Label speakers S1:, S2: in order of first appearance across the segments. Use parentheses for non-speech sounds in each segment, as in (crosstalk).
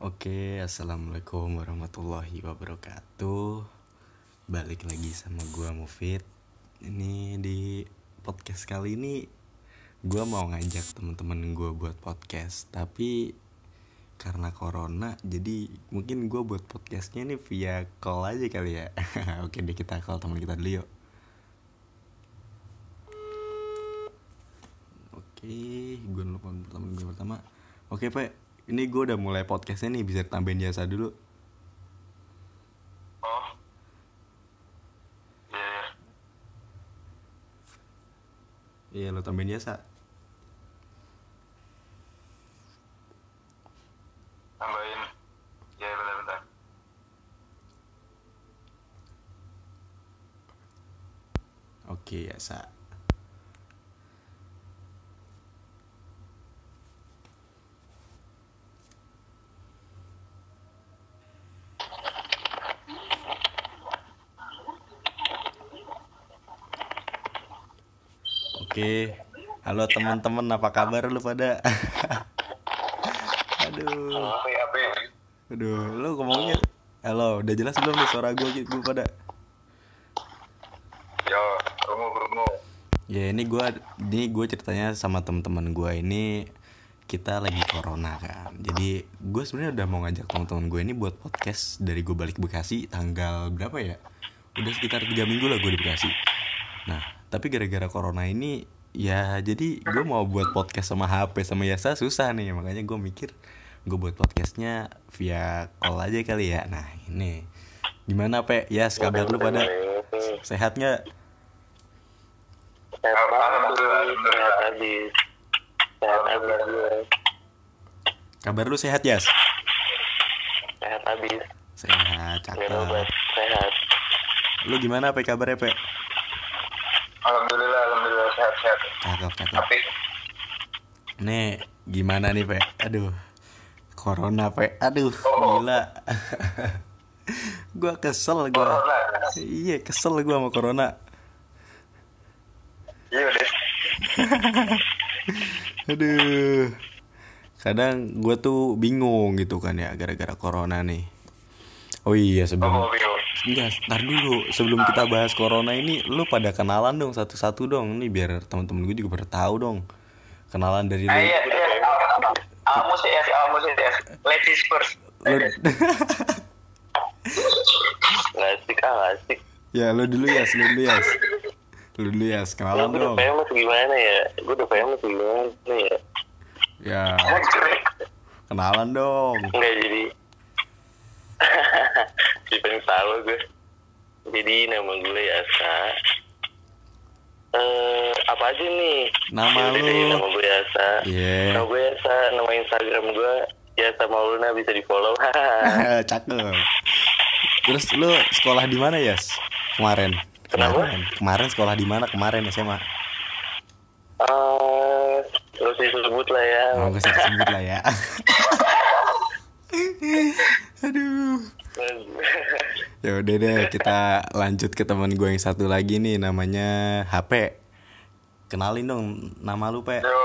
S1: Oke, assalamualaikum warahmatullahi wabarakatuh. Balik lagi sama gua Mufid. Ini di podcast kali ini gua mau ngajak temen-temen gua buat podcast, tapi karena corona jadi mungkin gua buat podcastnya ini via call aja kali ya. (laughs) Oke deh kita call teman kita dulu yuk. Oke, gue nelfon temen gue pertama. Oke, Pak. Ini gue udah mulai podcastnya nih, bisa tambahin jasa dulu.
S2: Oh. Iya.
S1: Iya, lo tambahin jasa.
S2: Tambahin. Ya bentar bentar.
S1: Oke, jasa. Oke, halo teman-teman, apa kabar lu pada? (laughs) Aduh,
S2: ya ya?
S1: aduh, lu ngomongnya, halo, udah jelas belum nih suara gue gitu pada?
S2: Yo, rungu rungu.
S1: Ya ini gue, ini gue ceritanya sama teman-teman gue ini kita lagi corona kan. Jadi gue sebenarnya udah mau ngajak teman-teman gue ini buat podcast dari gue balik Bekasi tanggal berapa ya? Udah sekitar tiga minggu lah gue di Bekasi. Nah, tapi gara-gara corona ini ya jadi gue mau buat podcast sama HP sama Yasa susah nih makanya gue mikir gue buat podcastnya via call aja kali ya. Nah ini gimana pe? Ya kabar lu pada sehat nggak?
S3: Sehat sehat habis. Sehat habis gue.
S1: Kabar lu sehat Yas?
S3: Sehat habis.
S1: Sehat, cakep.
S3: sehat.
S1: Lu gimana pe kabarnya pe?
S2: Alhamdulillah, alhamdulillah sehat sehat.
S1: Cakep, cakep.
S2: Tapi
S1: Nih, gimana nih, Pe? Aduh. Corona, Pe. Aduh,
S2: Oh.
S1: gila. (laughs) gua kesel gua.
S2: corona.
S1: Iya, kesel gua sama corona.
S2: Iya deh. (laughs)
S1: Aduh. Kadang gua tuh bingung gitu kan ya gara-gara corona nih. Oh iya,
S2: Oh,
S1: sebelum
S2: bingung.
S1: Enggak, ntar dulu sebelum kita bahas corona ini lu pada kenalan dong satu-satu dong nih biar teman-teman gue juga pada tahu dong. Kenalan dari lu.
S2: Ah, iya, iya. Kamu sih ya, kamu sih ya. Ladies first.
S3: Asik, ah gak asik.
S1: ya lu dulu ya, lu dulu ya. Lu dulu ya, kenalan
S3: gue udah
S1: dong.
S3: famous gimana ya? Gue udah famous gimana ya?
S1: Ya, (laughs) kenalan dong.
S3: Enggak jadi. (laughs) Jadi pengen tahu gue. Jadi nama gue Yasa. Eh, apa aja nih?
S1: Nama
S3: Ya
S1: lu.
S3: Nama gue Yasa.
S1: Iya.
S3: Nama gue Yasa, nama Instagram gue Yasa Mauluna bisa di follow. (laughs)
S1: Cakep. Terus lu sekolah di mana, Yas? Kemarin.
S3: Kenapa?
S1: Kemarin. Kemarin sekolah di mana? Kemarin SMA.
S3: Eh, terus disebut lah ya.
S1: Oh, gak usah disebut lah ya. (laughs) Aduh. Ya udah deh, kita lanjut ke teman gue yang satu lagi nih namanya HP. Kenalin dong nama lu, Pe.
S2: Yo.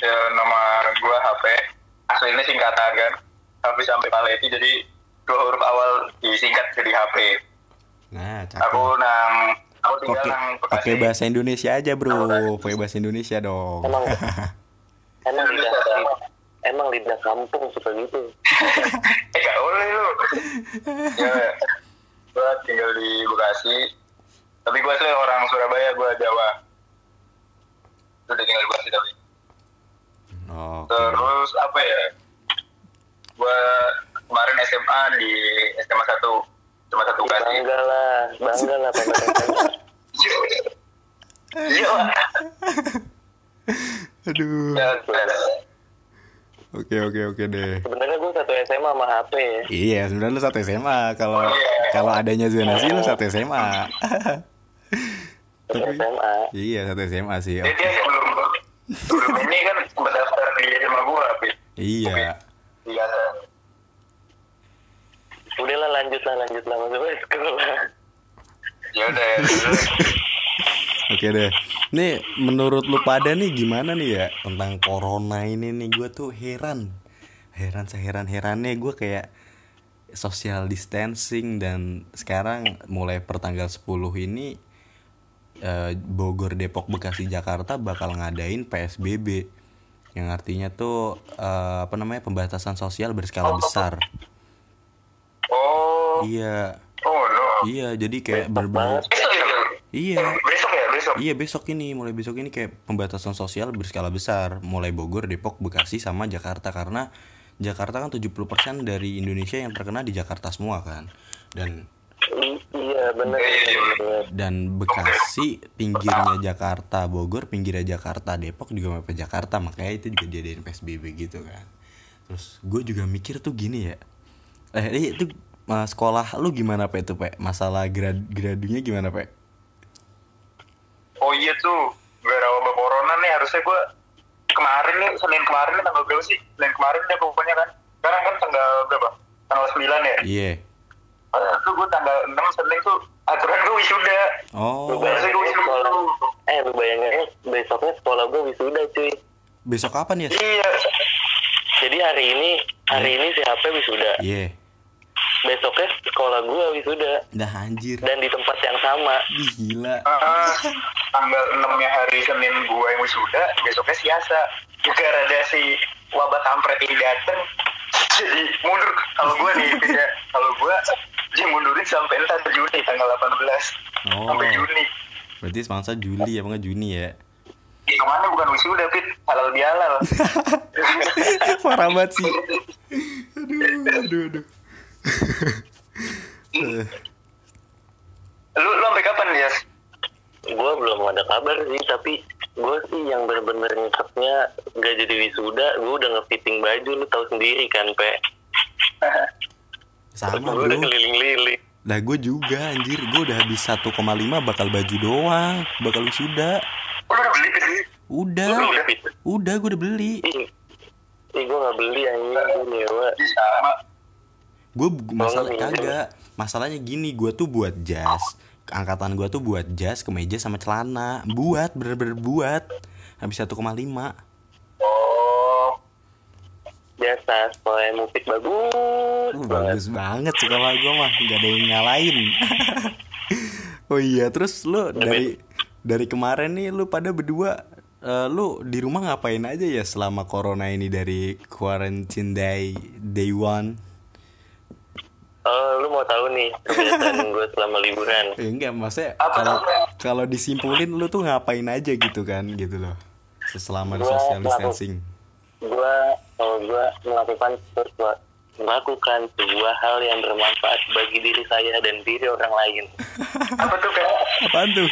S2: Ya, nama gua HP. Aslinya singkatan kan. Tapi sampai Paleti jadi dua huruf awal disingkat jadi HP.
S1: Nah,
S2: Aku
S1: cakep.
S2: nang aku tinggal
S1: Oke,
S2: nang
S1: pakai bahasa Indonesia aja, Bro. Pakai bahasa Indonesia dong.
S3: Emang (laughs) emang lidah emang lidah kampung suka gitu. (laughs)
S2: Eh gak boleh lu. ya, gua tinggal di Bekasi. Tapi gua sih orang Surabaya, gua Jawa. Udah tinggal di Bekasi tapi.
S1: Oke.
S2: Terus apa ya? Gua kemarin SMA di SMA 1 SMA 1 Bekasi.
S3: Bangga lah, bangga lah pada
S2: Iya lah. (laughs)
S1: Aduh.
S2: Ya,
S1: Oke, oke, oke deh.
S3: Sebenarnya gue satu SMA sama HP.
S1: Iya, sebenarnya lu satu SMA. Kalau kalau adanya zonasi lu satu SMA.
S3: Satu
S1: Tapi
S3: SMA.
S1: iya satu SMA sih.
S2: Jadi
S1: Oke.
S2: dia sebelum sebelum ini kan sempat daftar di SMA gua, Pit.
S1: Iya.
S2: Iya.
S3: Udah lah lanjut lah lanjut lah masuk sekolah.
S2: Ya udah. ya udah.
S1: Oke deh. Nih menurut lu pada nih gimana nih ya tentang corona ini nih? Gue tuh heran. Heran seheran herannya gue kayak social distancing dan sekarang mulai pertanggal 10 ini eh, Bogor Depok Bekasi Jakarta bakal ngadain PSBB yang artinya tuh eh, apa namanya pembatasan sosial berskala besar.
S2: Oh,
S1: iya.
S2: Oh no.
S1: iya jadi kayak
S2: ya?
S1: iya
S2: Besok ya.
S1: Iya besok ini mulai besok ini kayak pembatasan sosial berskala besar mulai Bogor, Depok, Bekasi sama Jakarta karena Jakarta kan 70% dari Indonesia yang terkena di Jakarta semua kan. Dan
S3: iya benar benar.
S1: dan Bekasi pinggirnya Jakarta, Bogor pinggirnya Jakarta, Depok juga mepet Jakarta makanya itu juga diadain PSBB gitu kan. Terus gue juga mikir tuh gini ya. Eh itu eh, sekolah lu gimana Pe itu Pe? Masalah grad gradunya gimana Pe?
S2: Oh iya tuh, gara wabah corona nih harusnya gue kemarin nih, Senin kemarin nih tanggal berapa sih? Senin kemarin deh pokoknya kan. Sekarang kan tanggal berapa? Tanggal 9 ya?
S1: Iya.
S2: Ah, Itu gue tanggal 6 Senin tuh aturan gue wisuda.
S1: Oh,
S2: Harusnya gue wisuda.
S3: Eh lu bayangin eh, besoknya sekolah gue wisuda cuy.
S1: besok kapan ya?
S2: Iya.
S3: Jadi hari ini hari ini si HP wisuda.
S1: Iya.
S3: Besoknya sekolah gue wisuda
S1: Dah anjir.
S3: dan di tempat yang sama.
S1: Ih, gila.
S2: Ah, tanggal 6 nya hari Senin gue yang wisuda, besoknya siasa. Juga ada si wabah kampret ini dateng. Jadi mundur kalau gue nih (laughs) tidak kalau gue dia mundurin sampai entar Juni tanggal 18
S1: Oh.
S2: sampai Juni.
S1: Berarti semangsa Juli apa enggak Juni ya?
S2: Ke mana bukan wisuda Pit halal bihalal. (laughs)
S1: Parah banget sih. (laughs) Aduh, aduh, aduh.
S2: Lu lu sampai kapan ya?
S3: Gue belum ada kabar sih tapi gue sih yang bener-bener nyeseknya gak jadi wisuda gue udah ngefitting baju lu tahu sendiri kan pe (laughs)
S1: Sama
S3: gue udah keliling-liling
S1: Lah gue juga anjir, gue udah habis 1,5 bakal baju doang, bakal wisuda.
S2: Udah beli Pit?
S1: Udah,
S3: udah
S1: udah gue udah beli.
S3: ih ih gue gak beli anjing gue nyewa
S2: sama.
S1: Gue masalah kagak. Masalahnya gini, gue tuh buat jas. Angkatan gue tuh buat jas, kemeja sama celana. Buat, bener-bener buat. Habis 1,5.
S2: Oh,
S3: biasa sekolah mupik bagus
S1: Uh,
S3: banget
S1: bagus banget sekolah gue mah nggak ada yang nyalain (laughs) oh iya terus lu dari dari kemarin nih lu pada berdua eh, lu di rumah ngapain aja ya selama corona ini dari quarantine day day one
S3: oh lu mau tahu nih kebiasaan (laughs) gue selama liburan.
S1: Eh, enggak maksudnya
S2: Apa
S1: kalau kalau disimpulin lu tuh ngapain aja gitu kan gitu loh selama
S3: Gua
S1: social distancing
S3: gue kalau gue melakukan sesuatu melakukan sebuah hal yang bermanfaat bagi diri saya dan diri orang lain. (laughs)
S2: Apa tuh Pit?
S1: apaan tuh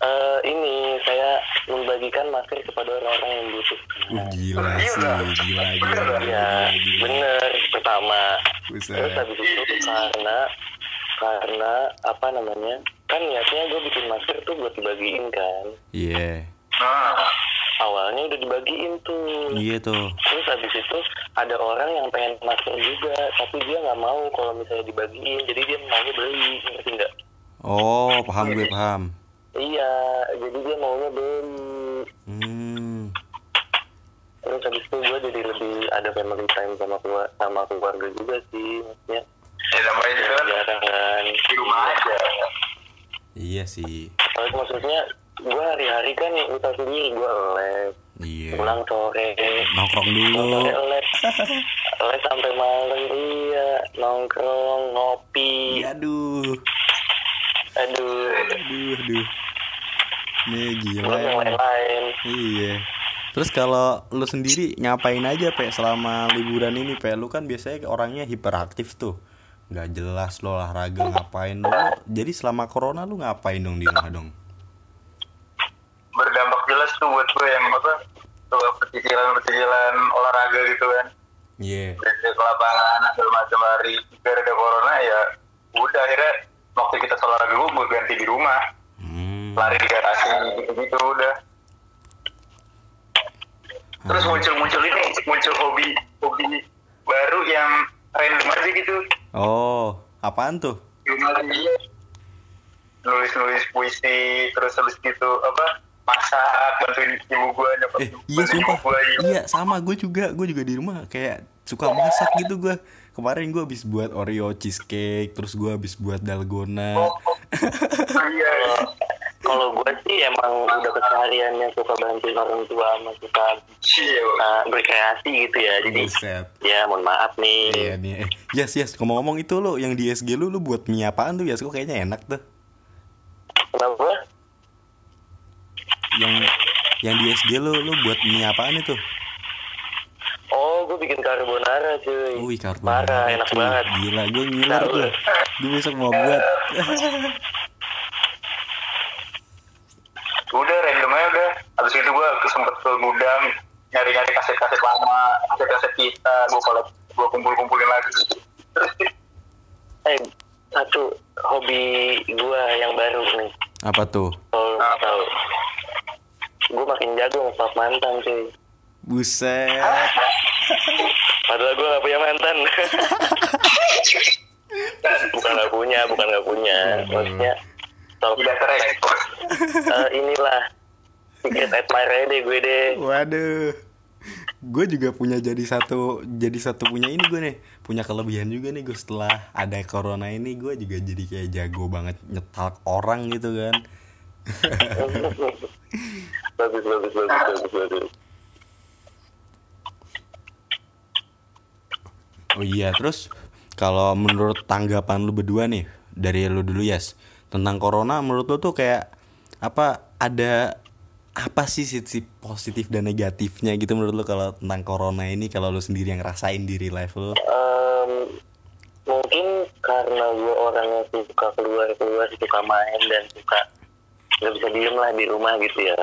S3: Eh ini saya membagikan masker kepada orang-orang yang butuh.
S1: Uh, gila
S2: Iya,
S1: sih
S2: udah.
S1: gila gila
S2: Bener,
S1: gila,
S3: ya
S1: gila.
S3: bener pertama.
S1: Buset.
S3: terus habis itu karena karena apa namanya kan niatnya gue bikin masker tuh buat dibagiin kan.
S1: Iya.
S2: Nah,
S3: awalnya udah dibagiin tuh.
S1: Iya tuh.
S3: Terus habis itu ada orang yang pengen masker juga tapi dia nggak mau kalau misalnya dibagiin jadi dia maunya beli ngerti nggak?
S1: Oh paham gue paham
S3: iya jadi dia maunya beli
S1: Hmm,
S3: terus habis itu gue jadi lebih ada family time sama keluarga sama keluarga juga sih maksudnya
S2: ya namanya juga kan
S3: kan
S2: di rumah aja.
S1: iya sih.
S3: Terus maksudnya gue hari-hari kan tau sendiri gue les
S1: Iya.
S3: pulang sore
S1: Nongkrong dulu.
S3: sore les les sampai malam iya nongkrong ngopi
S1: Iya, aduh.
S3: Aduh
S1: Aduh, aduh. Nih gila. emang.
S3: lain-lain
S1: Iya. Terus kalau lu sendiri ngapain aja, Pe, selama liburan ini, Pe? Lu kan biasanya orangnya hiperaktif tuh. Nggak jelas lo olahraga ngapain lu. Jadi selama corona lu ngapain dong di rumah dong?
S2: berdampak jelas tuh buat gue yang apa tuh pecicilan-pecicilan olahraga gitu kan
S1: Iya.
S2: dari ke lapangan segala macam hari gara-gara corona ya udah akhirnya waktu kita olahraga gue gue ganti di rumah
S1: Hmm.
S2: lari di garasi gitu-gitu udah terus
S1: Ah.
S2: muncul-muncul ini muncul hobi hobi baru yang random aja gitu
S1: Oh, apaan tuh?
S2: nulis nulis puisi terus habis gitu apa masak bantuin ibu gue nyokap
S1: eh iya sumpah
S2: gua, iya.
S1: iya sama gue juga gue juga di rumah kayak suka masak gitu gue kemarin gue habis buat oreo cheesecake terus gue habis buat dalgona
S2: Oh, iya
S3: kalau gue sih emang udah kesehariannya suka bantuin orang tua sama suka
S2: iya
S3: uh, berkreasi gitu ya jadi
S1: Buset.
S3: ya mohon maaf nih
S1: Iya nih, eh, yes yes. Ngomong-ngomong itu lo yang di SG lu lu buat mie apaan tuh? Yes, kok kayaknya enak tuh.
S3: kenapa
S1: Yang yang di SG lu lu buat mie apaan itu?
S3: Oh gue bikin carbonara cuy
S1: Wih, kartu.
S3: parah enak banget
S1: Gila, gue ngiler tuh. Gue besok mau buat. (laughs)
S2: udah random aja udah habis itu gue sempet ke gudang nyari nyari kaset kaset lama kaset kaset kita gue kalau gue kumpul kumpulin lagi
S3: eh satu hobi gue yang baru nih
S1: Apa tuh?
S3: kalau lo tahu gue makin jago ngepak mantan cuy
S1: Buset.
S3: padahal gue gak punya mantan. (laughs) Bukan gak punya bukan gak punya. Maksudnya top
S2: udah keren
S3: eh, inilah. Secret admirer deh gue deh.
S1: Waduh. Gue juga punya jadi satu jadi satu punya ini gue nih. Punya kelebihan juga nih gue setelah ada corona ini. Gue juga jadi kayak jago banget nyetak orang gitu kan. (laughs)
S3: Bagus bagus bagus bagus bagus
S1: Oh iya, terus kalau menurut tanggapan lu berdua nih dari lu dulu Yas tentang corona menurut lu tuh kayak apa ada apa sih sisi positif dan negatifnya gitu menurut lu kalau tentang corona ini kalau lu sendiri yang ngerasain di real life lu?
S3: Em, mungkin karena gue orangnya suka keluar keluar suka main dan suka nggak bisa diem lah di rumah gitu ya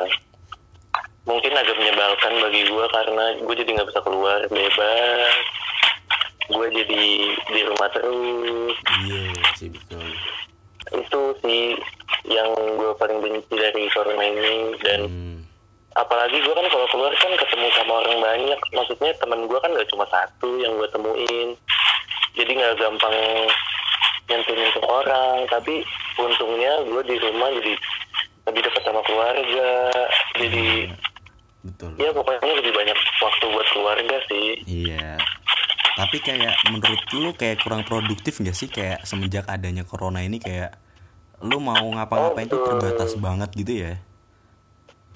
S3: mungkin agak menyebalkan bagi gue karena gue jadi nggak bisa keluar bebas gue jadi di rumah terus
S1: Iya sih betul.
S3: itu sih yang gue paling benci dari corona ini dan
S1: Hmm.
S3: apalagi gue kan kalau keluar kan ketemu sama orang banyak maksudnya temen gue kan gak cuma satu yang gue temuin jadi nggak gampang nyentuh nyentuh orang tapi untungnya gue di rumah jadi lebih dekat sama keluarga jadi
S1: Betul.
S3: ya pokoknya lebih banyak waktu buat keluarga sih
S1: Iya. Tapi kayak menurut lu kayak kurang produktif gak sih kayak semenjak adanya corona ini kayak lu mau ngapa-ngapain tuh
S3: betul.
S1: terbatas banget gitu ya?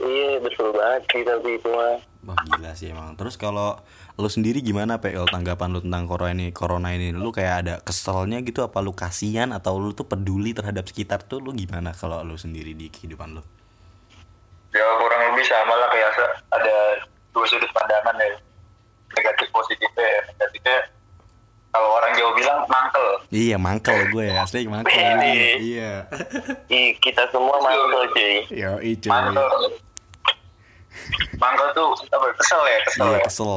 S3: iya betul banget sih tapi itu mah
S1: Wah gila sih emang. Terus kalau lu sendiri gimana PL tanggapan lu tentang corona ini? Corona ini lu kayak ada keselnya gitu apa lu kasihan atau lu tuh peduli terhadap sekitar tuh lu gimana kalau lu sendiri di kehidupan lu?
S2: ya kurang lebih sama lah kayak ada dua sudut pandangan ya negatif positifnya ya negatifnya kalau orang Jawa bilang mangkel
S1: Iya mangkel gue ya asli mangkel. Iya.
S3: Ih, kita semua mantul cuy
S1: Yo itu.
S2: mangkel mangkel tuh apa kesel ya kesel
S1: Iya
S2: ya
S1: kesel.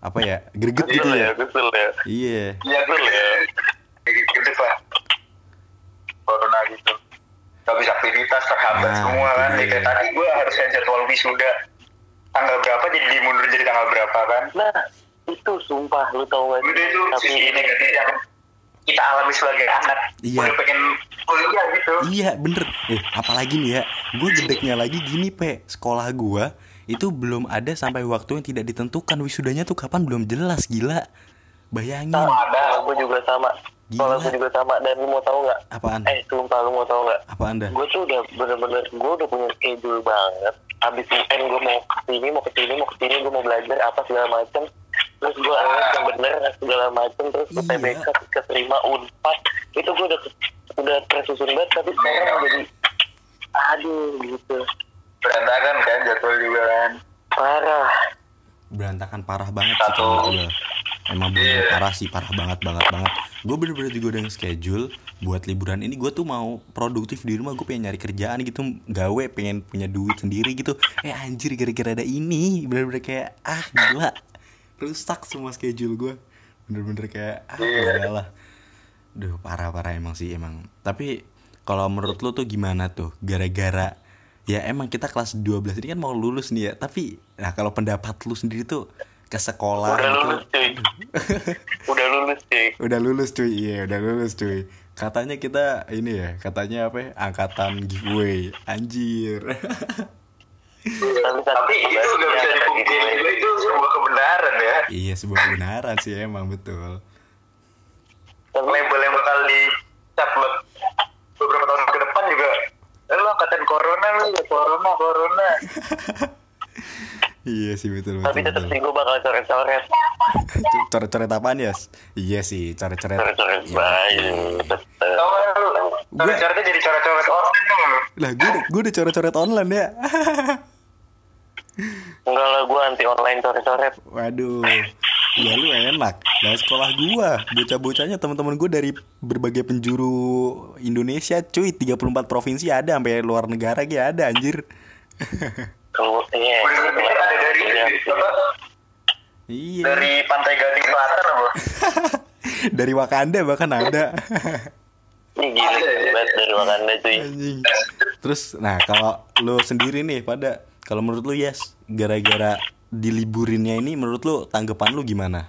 S1: Apa ya? Greget gitu
S3: ya
S1: ya?
S3: kesel ya
S1: Iya.
S2: iya kesel ya gitu lah corona gitu gak bisa aktivitas terhambat
S1: Nah,
S2: semua kan. Ya, kayak tadi gue harusnya jadwal wisuda tanggal berapa jadi dimundur jadi tanggal berapa kan?
S3: Nah itu sumpah lu tau gak
S2: udah itu
S3: tapi
S2: sisi negatif yang kita alami sebagai anak.
S1: Iya.
S2: udah pengen kuliah gitu.
S1: Iya bener. Eh apalagi nih ya Gue gedeknya lagi gini pe. Sekolah gue Itu belum ada sampai waktu yang tidak ditentukan. Wisudanya tuh kapan belum jelas gila. Bayangin.
S3: Sama ada gue juga sama
S1: Gila.
S3: soalnya gue juga sama dan lu mau tau nggak?
S1: Apaan?
S3: eh sumpah lu mau tau nggak?
S1: Apa anda?
S3: gue tuh udah bener-bener gue udah punya schedule banget. Abis UN gue mau ke sini mau ke sini mau ke sini gue mau belajar apa segala macem. Terus gue les yang bener segala macem terus ke
S1: Iya.
S3: TBK keterima unpad. Itu gue udah udah tersusun banget tapi sekarang jadi aduh gitu.
S2: Berantakan kan jadwal juga kan?
S3: Parah.
S1: Berantakan parah banget sih kalau gue Emang bener parah sih Parah banget banget banget. Gue bener-bener juga udah schedule Buat liburan. Ini gue tuh mau produktif di rumah Gue pengen nyari kerjaan gitu Gawe pengen punya duit sendiri gitu. Eh anjir gara-gara ada ini Bener-bener kayak Ah gila. Rusak semua schedule gue Bener-bener kayak Ah enggak lah Duh parah-parah emang sih emang. Tapi kalau menurut lu tuh gimana tuh? Gara-gara Ya emang kita kelas 12 ini kan mau lulus nih ya. Tapi Nah kalau pendapat lu sendiri tuh Ke sekolah
S3: udah
S1: gitu.
S3: lulus cuy. (laughs) Udah lulus cuy.
S1: Udah lulus cuy. Iya udah lulus cuy. Katanya kita ini ya katanya apa ya? Angkatan giveaway. Anjir.
S3: Tapi,
S2: Tapi itu nggak bisa dipungkiri. juga itu sebuah kebenaran ya.
S1: iya sebuah kebenaran sih emang betul.
S3: Tapi
S2: Label yang bakal dicap buat beberapa tahun ke depan juga. Eh, lu angkatan corona lu ya corona corona. (laughs)
S1: iya sih betul
S3: tapi
S1: betul,
S3: tetap
S1: betul.
S3: sih gue bakal coret-coret.
S1: Itu coret-coret apaan ya iya sih coret-coret
S3: Coret-coret
S2: gak lu? Coret-coretnya jadi coret-coret online tuh
S1: lah gue gue udah coret-coret online ya (laughs)
S3: Enggak lah gue anti online coret-coret.
S1: Waduh, ya lu enak. Nah sekolah gua, bocah-bocahnya teman-teman gue dari berbagai penjuru Indonesia, cuy, 34 provinsi ada, sampai luar negara gitu ada anjir. (laughs)
S3: Kalau iya.
S2: Gue pikir ada dari
S3: Iya.
S1: iya.
S2: Dari Pantai Gading Selatan apa? (laughs)
S1: Dari Wakanda bahkan ada.
S3: Ini gila banget dari Wakanda cuy.
S1: Terus, nah kalau lu sendiri nih pada, kalau menurut lu yes, gara-gara diliburinnya ini, menurut lu tanggapan lu gimana?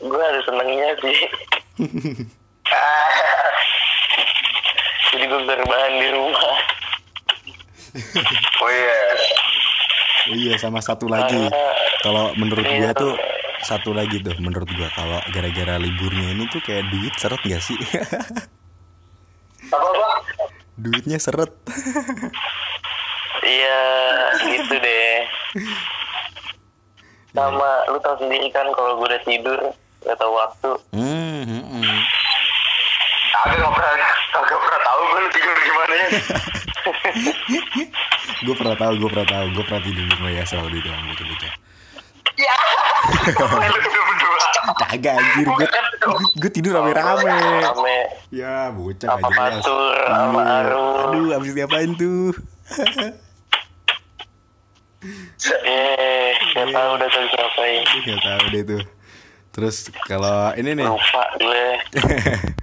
S3: Gue ada senengnya sih. (laughs) (laughs) Jadi gue berbahan di rumah. (laughs)
S2: Oh iya.
S1: Oh iya sama satu lagi kalau menurut gua tuh satu lagi tuh menurut gua kalau gara-gara liburnya ini tuh kayak duit seret gak sih (laughs)
S2: Apa apa?
S1: duitnya seret
S3: Iya, gitu deh. Sama lu tau sendiri kan kalau gue udah tidur gak tau waktu.
S1: hmm, hmm, hmm.
S2: Kagak nggak pernah kagak pernah tahu gue tidur gimana. (laughs)
S1: gue pernah tahu gue pernah tahu gue pernah tidur di rumah ya selalu di dalam bocah bocah
S2: Ya.
S1: Kagak anjir gue gue tidur rame rame
S3: Rame.
S1: ya bocah
S3: Apa
S1: Iya.
S3: Arum.
S1: aduh abis diapain tuh (laughs)
S3: Eh, gak tau udah tau ngapain.
S1: Aduh, gak tahu deh tuh terus kalau ini nih
S3: Lupa gue.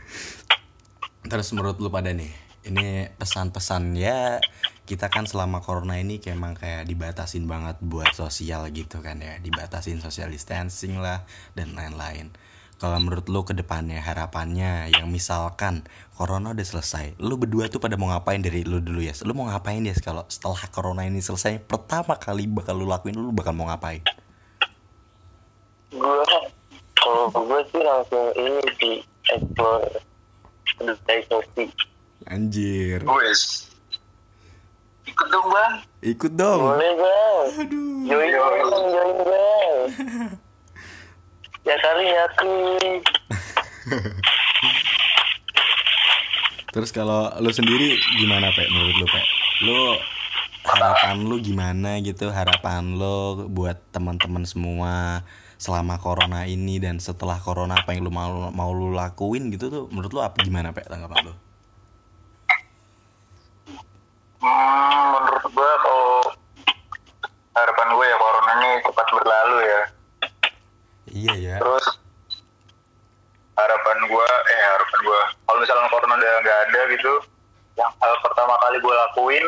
S3: (laughs)
S1: Terus menurut lu pada nih, ini pesan-pesan ya kita kan selama corona ini kayak emang kayak dibatasin banget buat sosial gitu kan ya, dibatasin social distancing lah dan lain-lain. Kalau menurut lu ke depannya harapannya yang misalkan corona udah selesai, lu berdua tuh pada mau ngapain dari lu dulu ya? Lu mau ngapain ya kalau setelah corona ini selesai pertama kali bakal lu lakuin lu bakal mau ngapain?
S3: Gue, kalau gue sih langsung ini sih, explore kedai.
S1: Anjir.
S2: Wes. Ikut dong bang.
S1: Ikut dong.
S3: Boleh bang.
S1: Aduh.
S3: Join bang, join bang. (laughs) Ya kali ya kuy.
S1: Terus kalau lu sendiri gimana Pak menurut lu Pak? Lu harapan lu gimana gitu? Harapan lu buat teman-teman semua selama corona ini dan setelah corona apa yang lu mau mau lu lakuin gitu tuh menurut lu apa gimana Pak tanggapan lu?
S2: Hmm, menurut gue kalau harapan gue ya coronanya cepat berlalu ya.
S1: Iya ya.
S2: Terus harapan gue, eh harapan gue, kalau misalnya corona udah nggak ada gitu, yang hal pertama kali gue lakuin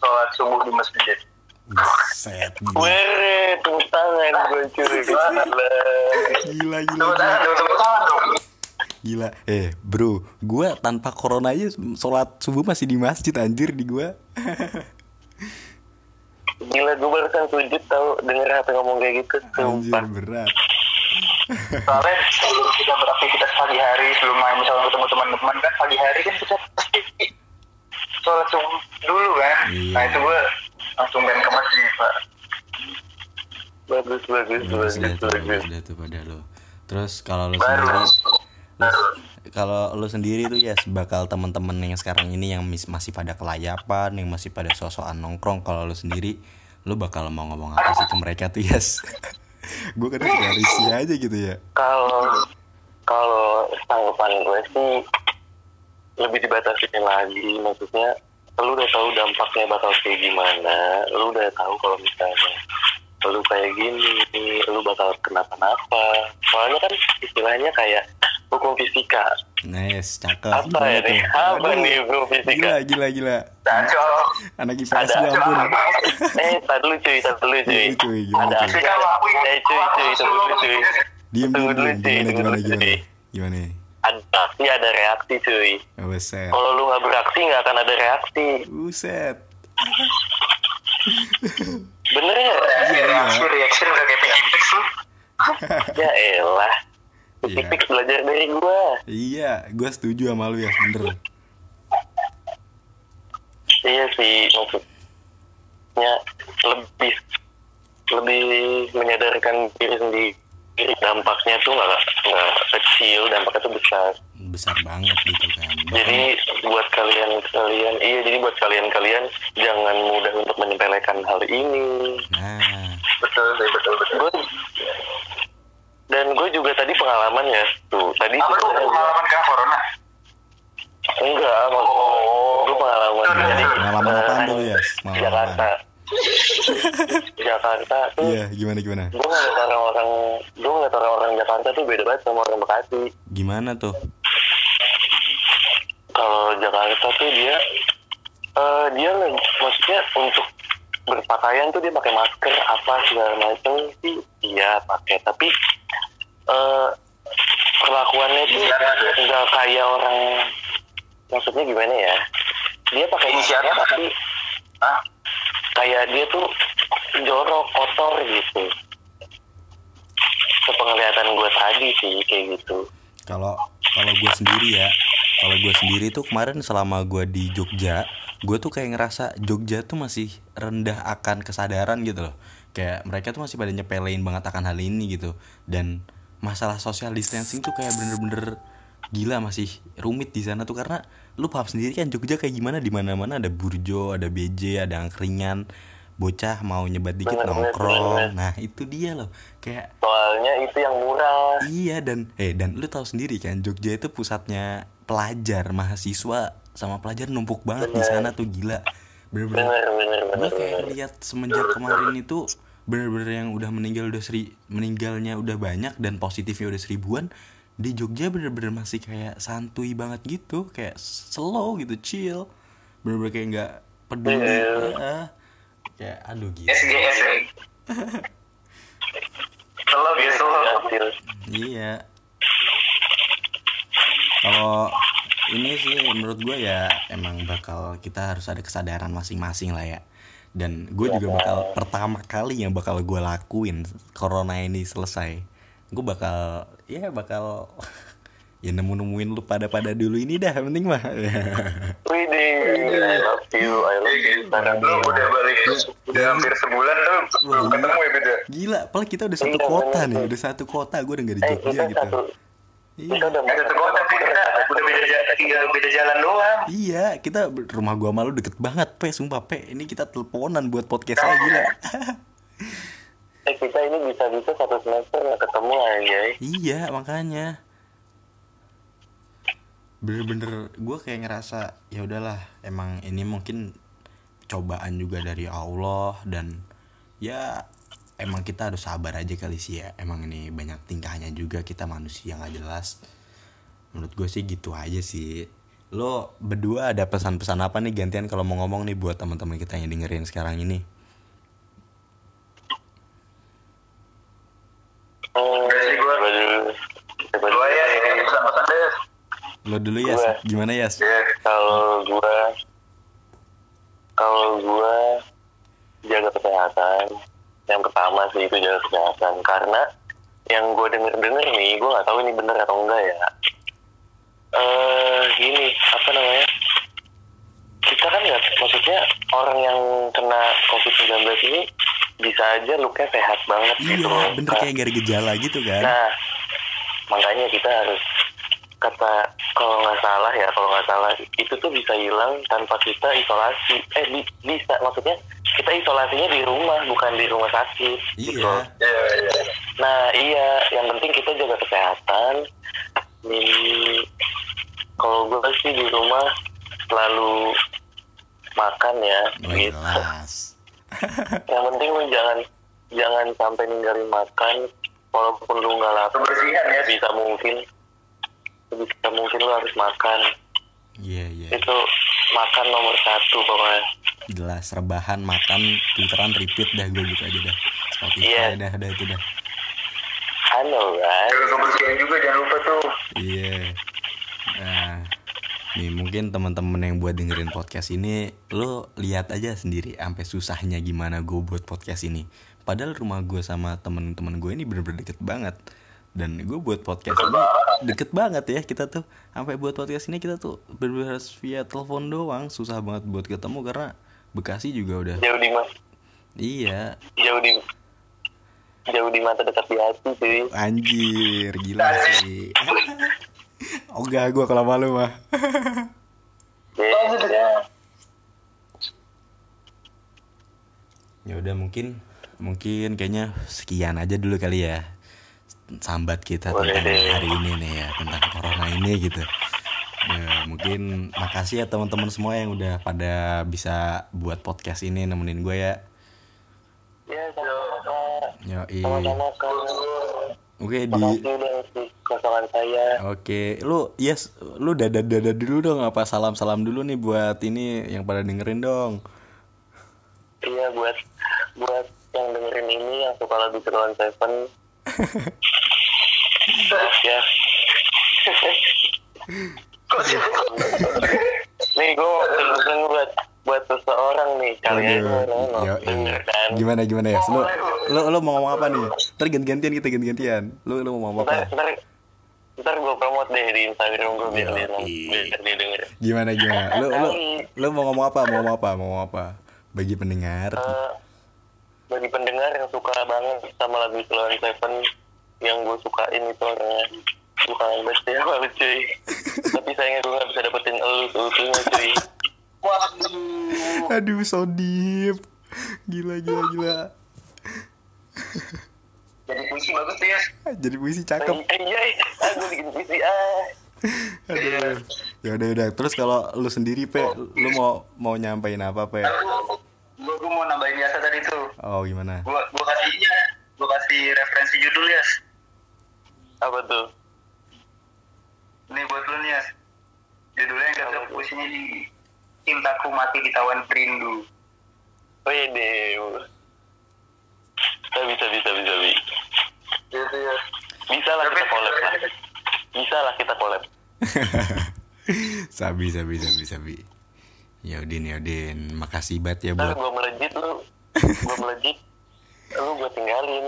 S2: sholat subuh di masjid.
S1: Gila.
S3: Were, tepuk tangan gue cuy. Gila.
S1: Gila, gila,
S2: Tepuk
S1: gila.
S2: tangan dong, tepuk tangan dong.
S1: Gila. Eh, bro, gua tanpa corona aja sholat subuh masih di masjid anjir di gua. (laughs)
S3: Gila gue barusan sujud tau denger apa ngomong kayak gitu.
S1: Anjir
S3: Sumpah.
S1: berat.
S2: Soalnya sebelum kita beraktivitas pagi hari, sebelum main misalnya ketemu teman-teman kan pagi hari kan kita pasti sholat subuh dulu kan.
S1: Iya.
S2: Nah itu gue langsung main ke masjid pak.
S3: Bagus, bagus,
S1: Bagus
S3: bagus, bagus.
S1: bagus tuh pada lo. Terus kalau lu
S2: Baru.
S1: sendiri lu- kalau lu sendiri tuh ya bakal teman-teman yang sekarang ini yang masih pada kelayapan, yang masih pada sosokan nongkrong, kalau lu sendiri lu bakal mau ngomong apa sih ke mereka tuh yes? (laughs) gue kadang suka risih aja gitu ya.
S3: Kalau kalau tanggapan gue sih lebih dibatasi lagi maksudnya lu udah tahu dampaknya bakal kayak gimana lu udah tahu kalau misalnya lu kayak gini lu bakal kenapa-napa soalnya kan istilahnya kayak hukum fisika
S1: Nice, cakep.
S3: apa
S1: Gimana
S3: ya nih
S1: tuh?
S3: apa
S1: Aduh,
S3: nih hukum fisika
S1: Gila, gila, gila.
S2: Kacau.
S1: Anak IPS
S3: ada
S1: gua ampun.
S3: eh tar dulu cuy tar dulu cuy
S1: Iya, cuy, gimana,
S3: ada
S1: cuy?
S3: eh cuy cuy tunggu dulu cuy dulu
S1: diem.
S3: cuy
S1: Gimana,
S3: tunggu
S1: gimana,
S3: dulu
S1: gimana? Gimana nih?
S3: ada aksi ada reaksi cuy
S1: Oh, Buset.
S3: kalau lu nggak beraksi nggak akan ada reaksi
S1: Buset.
S3: bener ya
S2: reaksi reaksi reaction udah kayak Pix lu
S3: ya elah
S1: Iya.
S3: tipik belajar dari gua
S1: Iya, gue setuju sama lu ya, bener.
S3: iya sih maksudnya lebih lebih menyadarkan diri sendiri dampaknya tuh nggak nggak kecil dampaknya tuh besar
S1: Besar banget gitu kan.
S3: jadi buat kalian kalian iya jadi buat kalian kalian jangan mudah untuk menyepelekan hal ini
S1: Nah,
S2: betul betul betul
S3: gue dan gue juga tadi pengalaman ya tuh. Tadi
S2: apa tuh pengalaman kena corona?
S3: Enggak maksudnya gue pengalaman.
S2: Udah,
S3: jadi
S1: pengalaman
S3: eh,
S1: apaan tuh, Yas? Pengalaman
S3: Jakarta. Jakarta tuh
S1: iya gimana gimana?
S3: gue ngeliat orang-orang gue ngeliat orang-orang Jakarta tuh beda banget sama orang Bekasi.
S1: Gimana tuh?
S3: kalau Jakarta tuh dia eh dia maksudnya untuk berpakaian tuh dia pakai masker apa segala macam sih? Iya pakai. Tapi eh perlakuannya tuh nggak kayak orang maksudnya gimana ya? Dia pakai masker
S2: Inisiatif.
S3: tapi
S2: ah
S3: kayak dia tuh jorok kotor gitu. Sepenglihatan gue tadi sih kayak gitu.
S1: Kalau kalau gue sendiri ya, kalau gue sendiri tuh kemarin selama gue di Jogja, gue tuh kayak ngerasa Jogja tuh masih rendah akan kesadaran gitu loh. Kayak mereka tuh masih pada nyepelein banget akan hal ini gitu. Dan masalah social distancing tuh kayak bener-bener gila masih rumit di sana tuh karena lu paham sendiri kan Jogja kayak gimana di mana-mana ada burjo, ada BJ, ada angkringan, bocah mau nyebat dikit
S3: Bener,
S1: nongkrong.
S3: bener, bener.
S1: Nah, itu dia loh. Kayak
S3: soalnya itu yang murah
S1: Iya dan eh dan lu tahu sendiri kan Jogja itu pusatnya pelajar mahasiswa sama pelajar numpuk banget di sana tuh gila. Bener-bener.
S3: Bener bener
S1: gue kayak lihat semenjak kemarin itu bener-bener yang udah meninggal udah seri meninggalnya udah banyak dan positifnya udah seribuan di Jogja bener-bener masih kayak santuy banget gitu kayak slow gitu chill. Bener-bener kayak nggak peduli.
S3: Iya.
S1: ya. kayak aduh gitu
S2: SGS ya
S1: Iya. Kalau ini sih menurut gue ya emang bakal kita harus ada kesadaran masing-masing lah ya. Dan gue juga bakal pertama kali yang bakal gue lakuin corona ini selesai. Gue bakal ya bakal (laughs) ya nemu-nemuin lu pada-pada dulu ini dah penting mah.
S3: Widih, I love you, I love you. Sekarang
S2: lu udah balik udah hampir sebulan tuh belum
S1: Wah,
S2: ketemu ya beda
S1: Gila, apalagi kita udah satu
S3: Iya,
S1: kota nih, udah satu kota, gue udah gak di
S3: Eh,
S1: Jogja gitu.
S3: satu,
S1: Iya.
S3: kita udah
S2: nggak satu kota sih kita udah beda jalan tinggal beda jalan doang
S1: Iya, kita rumah gua malu deket banget, pe, sumpah pe. Ini kita teleponan buat podcast saya gila. (laughs)
S3: Eh, kita ini bisa-bisa satu semester nggak ketemu anjay.
S1: iya, makanya. Bener-bener gue kayak ngerasa ya udahlah, emang ini mungkin cobaan juga dari Allah dan ya emang kita harus sabar aja kali sih ya. Emang ini banyak tingkahnya juga kita manusia nggak jelas. Menurut gue sih gitu aja sih. Lo berdua ada pesan-pesan apa nih gantian kalau mau ngomong nih buat teman-teman kita yang dengerin sekarang ini?
S2: Ya
S1: Lo dulu ya, gimana ya?
S2: ya
S3: Kalau gua, kalau gua jaga kesehatan. Yang pertama sih itu jaga kesehatan karena yang gue denger-denger nih, gue nggak tahu ini bener atau enggak ya. Eh, gini, apa namanya? Kita kan nggak, maksudnya orang yang kena COVID-19 ini bisa aja looknya sehat banget gitu.
S1: Iya, bener
S3: Nah,
S1: kayak gak ada gejala gitu kan?
S3: Nah, makanya kita harus kata kalau nggak salah ya, kalau nggak salah itu tuh bisa hilang tanpa kita isolasi. Eh bi- bisa, maksudnya kita isolasinya di rumah bukan di rumah sakit. gitu.
S1: Iya.
S2: iya
S3: Nah iya, yang penting kita jaga kesehatan. Ini kalau gue sih di rumah selalu makan ya.
S1: Oh,
S3: gitu.
S1: jelas. (laughs)
S3: Yang penting lu jangan jangan sampai ninggalin makan walaupun lu nggak lapar
S2: kebersihan ya
S3: bisa mungkin bisa mungkin lu harus makan
S1: Iya, iya.
S3: itu makan nomor satu pokoknya
S1: Jelas rebahan, makan, twitteran, repeat dah gue gitu aja dah. Spotify
S3: Iya.
S1: dah, dah itu dah.
S3: alright
S2: jaga kebersihan juga jangan lupa tuh
S1: Iya. Nah, nih mungkin teman-teman yang buat dengerin podcast ini, lo lihat aja sendiri sampai susahnya gimana gue buat podcast ini. Padahal rumah gue sama temen-temen gue ini bener-bener deket banget. Dan gue buat podcast ini deket banget ya kita tuh. Sampai buat podcast ini kita tuh harus via telepon doang. Susah banget buat ketemu karena Bekasi juga udah.
S3: jauh di mas
S1: Iya,
S3: jauh di jauh di mata dekat di hati sih
S1: anjir gila sih. (laughs) Ogah gue kalau malu mah. (laughs)
S3: ya
S1: Ya udah mungkin mungkin kayaknya sekian aja dulu kali ya sambat kita
S3: Boleh
S1: tentang
S3: deh.
S1: hari ini nih ya tentang corona ini gitu. Ya, mungkin makasih ya teman-teman semua yang udah pada bisa buat podcast ini nemenin gue ya.
S3: ya
S1: Yo, Oke di
S3: udah ngisi kosongan saya
S1: Oke, lu yes, lu dada dada dulu dong apa salam salam dulu nih buat ini yang pada dengerin dong.
S3: iya buat buat yang dengerin ini yang suka lagu Ceruan Seven ya
S2: kok sih
S3: nih gue pesen buat buat seseorang nih kalian
S1: Waduh,
S3: mau
S1: yo,
S3: denger kan
S1: Gimana gimana ya? Lu lu lu mau ngomong apa nih? Ntar ganti-gantian kita ganti-gantian. Lu lu mau ngomong apa?
S3: ntar ntar gue promote deh di Instagram gue biar dia
S1: Yoi.
S3: biar dia denger
S1: Gimana gimana? Lu lu lu mau ngomong apa? Mau ngomong apa? Mau ngomong apa? Bagi pendengar.
S3: Eh, bagi pendengar yang suka banget sama lagu Ceruan Seven yang gue sukain itu orangnya kangen banget ya sama lu cuy tapi sayangnya gue gak bisa dapetin elu seutuhnya cuy
S2: waduh
S1: Aduh, so deep. Gila gila gila.
S2: jadi puisi bagus tuh ya
S1: Jadi puisi cakep.
S3: Eh, iya, ah, bikin puisi ah.
S1: Aduh. Ya udah udah. Terus kalau lu sendiri, Pe, lu mau mau nyampein apa, Pe?
S2: aku gua, gua mau nambahin jasa tadi tuh
S1: Oh, gimana?
S2: gua gua kasih ini ya gua kasih referensi judul ya
S3: Apa tuh?
S2: ini buat lu nih ya judulnya yang cocok puisinya di cintaku mati ditawan rindu
S3: Wede. Bisa, bisa, bisa, bisa, bisa.
S2: gitu ya
S3: Bisa lah kita collab lah. Bisa lah kita collab. (laughs)
S1: sabi sabi sabi sabi. Yaudin Yaudin, makasih banget ya buat
S3: gue melejit lu. (laughs) Gue melejit. Lu gue tinggalin.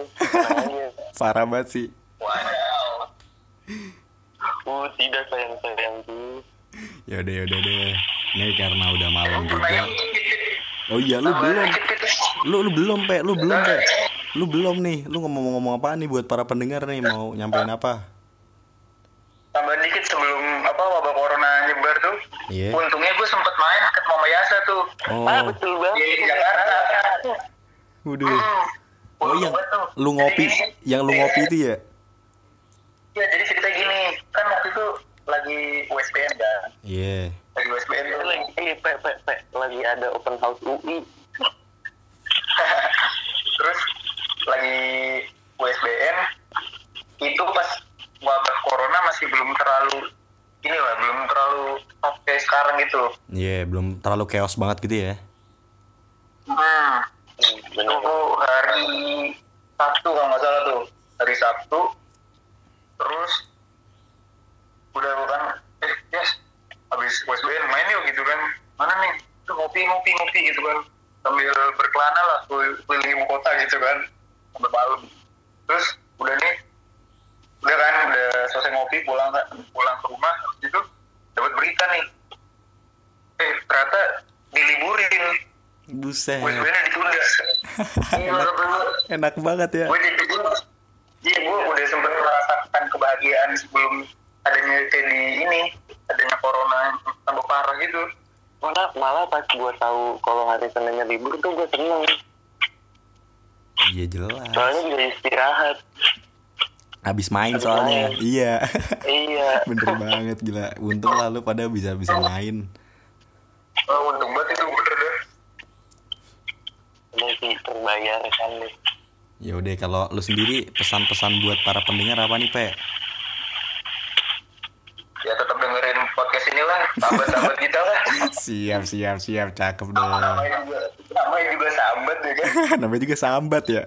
S1: Parah banget sih.
S2: wow
S3: Uh, tidak sayang-sayangku.
S1: Ya udah ya udah deh. Ini karena udah malam juga. Oh iya lu belum. Lu lu belum, Pe. Lu belum, Pe. Lu belum nih. Lu ngomong-ngomong apa nih buat para pendengar nih mau nyampein apa?
S2: tambahan dikit sebelum apa wabah corona nyebar tuh
S1: Iya.
S2: untungnya gue sempet main ke Mama Yasa tuh
S3: Ah,
S1: Oh,
S3: betul
S2: di
S3: banget.
S2: Jakarta
S1: waduh.
S2: Hmm.
S1: Oh yang lu ngopi,
S2: Jadi-
S1: yang lu ngopi itu ya?
S2: ya jadi cerita gini kan waktu itu lagi USBN kan
S1: Iya.
S2: lagi USBN tuh
S3: Lagi, eh, pe, pe, pe. Lagi ada open house UI. (laughs)
S2: terus lagi USBN itu pas wabah corona masih belum terlalu ini lah belum terlalu kayak sekarang gitu.
S1: Iya, belum terlalu chaos banget gitu ya.
S2: hmm.
S3: Bener.
S2: itu hari Sabtu kalau nggak salah tuh. Hari Sabtu. Terus udah bukan eh yes. Habis USBN main yuk gitu kan. Mana nih? Tuh ngopi ngopi ngopi gitu kan. Sambil berkelana lah keliling keliling ibu kota gitu kan. Sampai malam. Terus udah nih udah kan udah selesai ngopi pulang pulang ke rumah habis itu dapat berita nih eh ternyata diliburin
S1: Buset.
S2: USBN ditunda (laughs) iya bener
S1: Enak banget ya.
S2: gue jadi gue iya gue udah sempet merasakan kebahagiaan sebelum adanya kayak di ini adanya corona tambah parah gitu
S3: Malah, malah pas gue tahu kalau hari Seninnya libur tuh gue seneng.
S1: Iya jelas.
S3: Soalnya bisa istirahat.
S1: Habis main
S3: Habis
S1: soalnya.
S3: main.
S1: Iya.
S3: iya. (laughs)
S1: Bener banget gila. Untung lah lu pada bisa bisa main.
S2: oh, untung banget itu bener deh
S3: Ini sih terbayarkan deh.
S1: Ya udah kalau lu sendiri pesan-pesan buat para pendengar apa nih, Pe?
S2: ya tetap dengerin podcast ini lah sahabat-sahabat kita lah (laughs)
S1: Siap, siap, siap. Cakep dong.
S2: namanya juga namanya juga sahabat ya kan (laughs)
S1: Namanya juga sambat ya.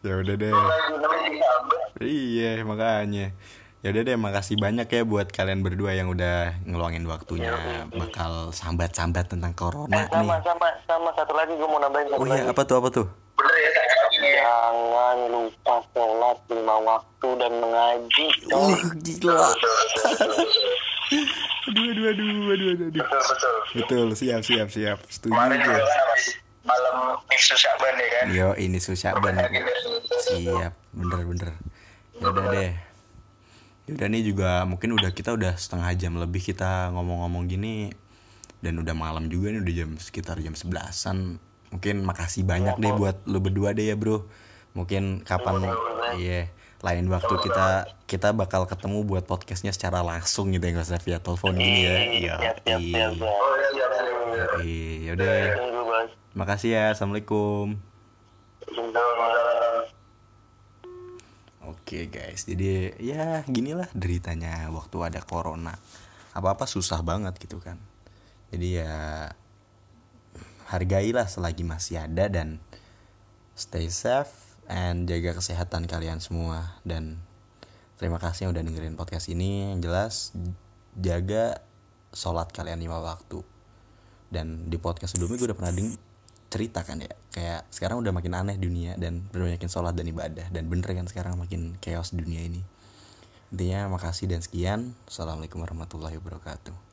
S1: ya udah deh
S2: lagi namanya si sabar
S1: iya makanya. Ya udah deh makasih banyak ya buat kalian berdua yang udah ngeluangin waktunya. Bakal sambat-sambat tentang corona
S3: Eh, sama
S1: nih.
S3: sama sama. Satu lagi gue mau nambahin satu
S1: oh iya
S3: lagi.
S1: apa tuh apa tuh?
S2: Bener ya ini ya
S3: jangan lupa sholat lima waktu dan mengaji coy.
S1: gila.
S2: Betul betul betul
S1: aduh aduh aduh aduh aduh aduh.
S2: Betul betul.
S1: Betul siap siap siap. Setuju
S2: kemarin juga kan malam Nixu Syaban ya kan?
S1: Yo ini susah banget siap bener bener. ya udah deh. Ya udah nih juga mungkin udah kita udah setengah jam lebih kita ngomong-ngomong gini. Dan udah malam juga nih udah jam sekitar jam sebelasan. Mungkin makasih banyak deh buat lu berdua deh ya bro. Mungkin kapan iya lain waktu kita kita bakal ketemu buat podcastnya secara langsung gitu ya nggak usah via telepon gini ya. Iya
S3: siap siap
S2: oh iya
S1: iya udah.
S3: Tunggu bos
S1: makasih ya assalamualaikum Oke guys, jadi ya ginilah deritanya waktu ada corona. Apa-apa susah banget gitu kan. Jadi ya hargailah selagi masih ada dan stay safe and jaga kesehatan kalian semua dan terima kasih yang udah dengerin podcast ini. Yang jelas jaga sholat kalian lima waktu. Dan di podcast sebelumnya gue udah pernah deng cerita kan ya. Kayak sekarang udah makin aneh dunia dan berbanyakin sholat dan ibadah. Dan bener kan sekarang makin chaos dunia ini. Intinya makasih dan sekian. Assalamualaikum warahmatullahi wabarakatuh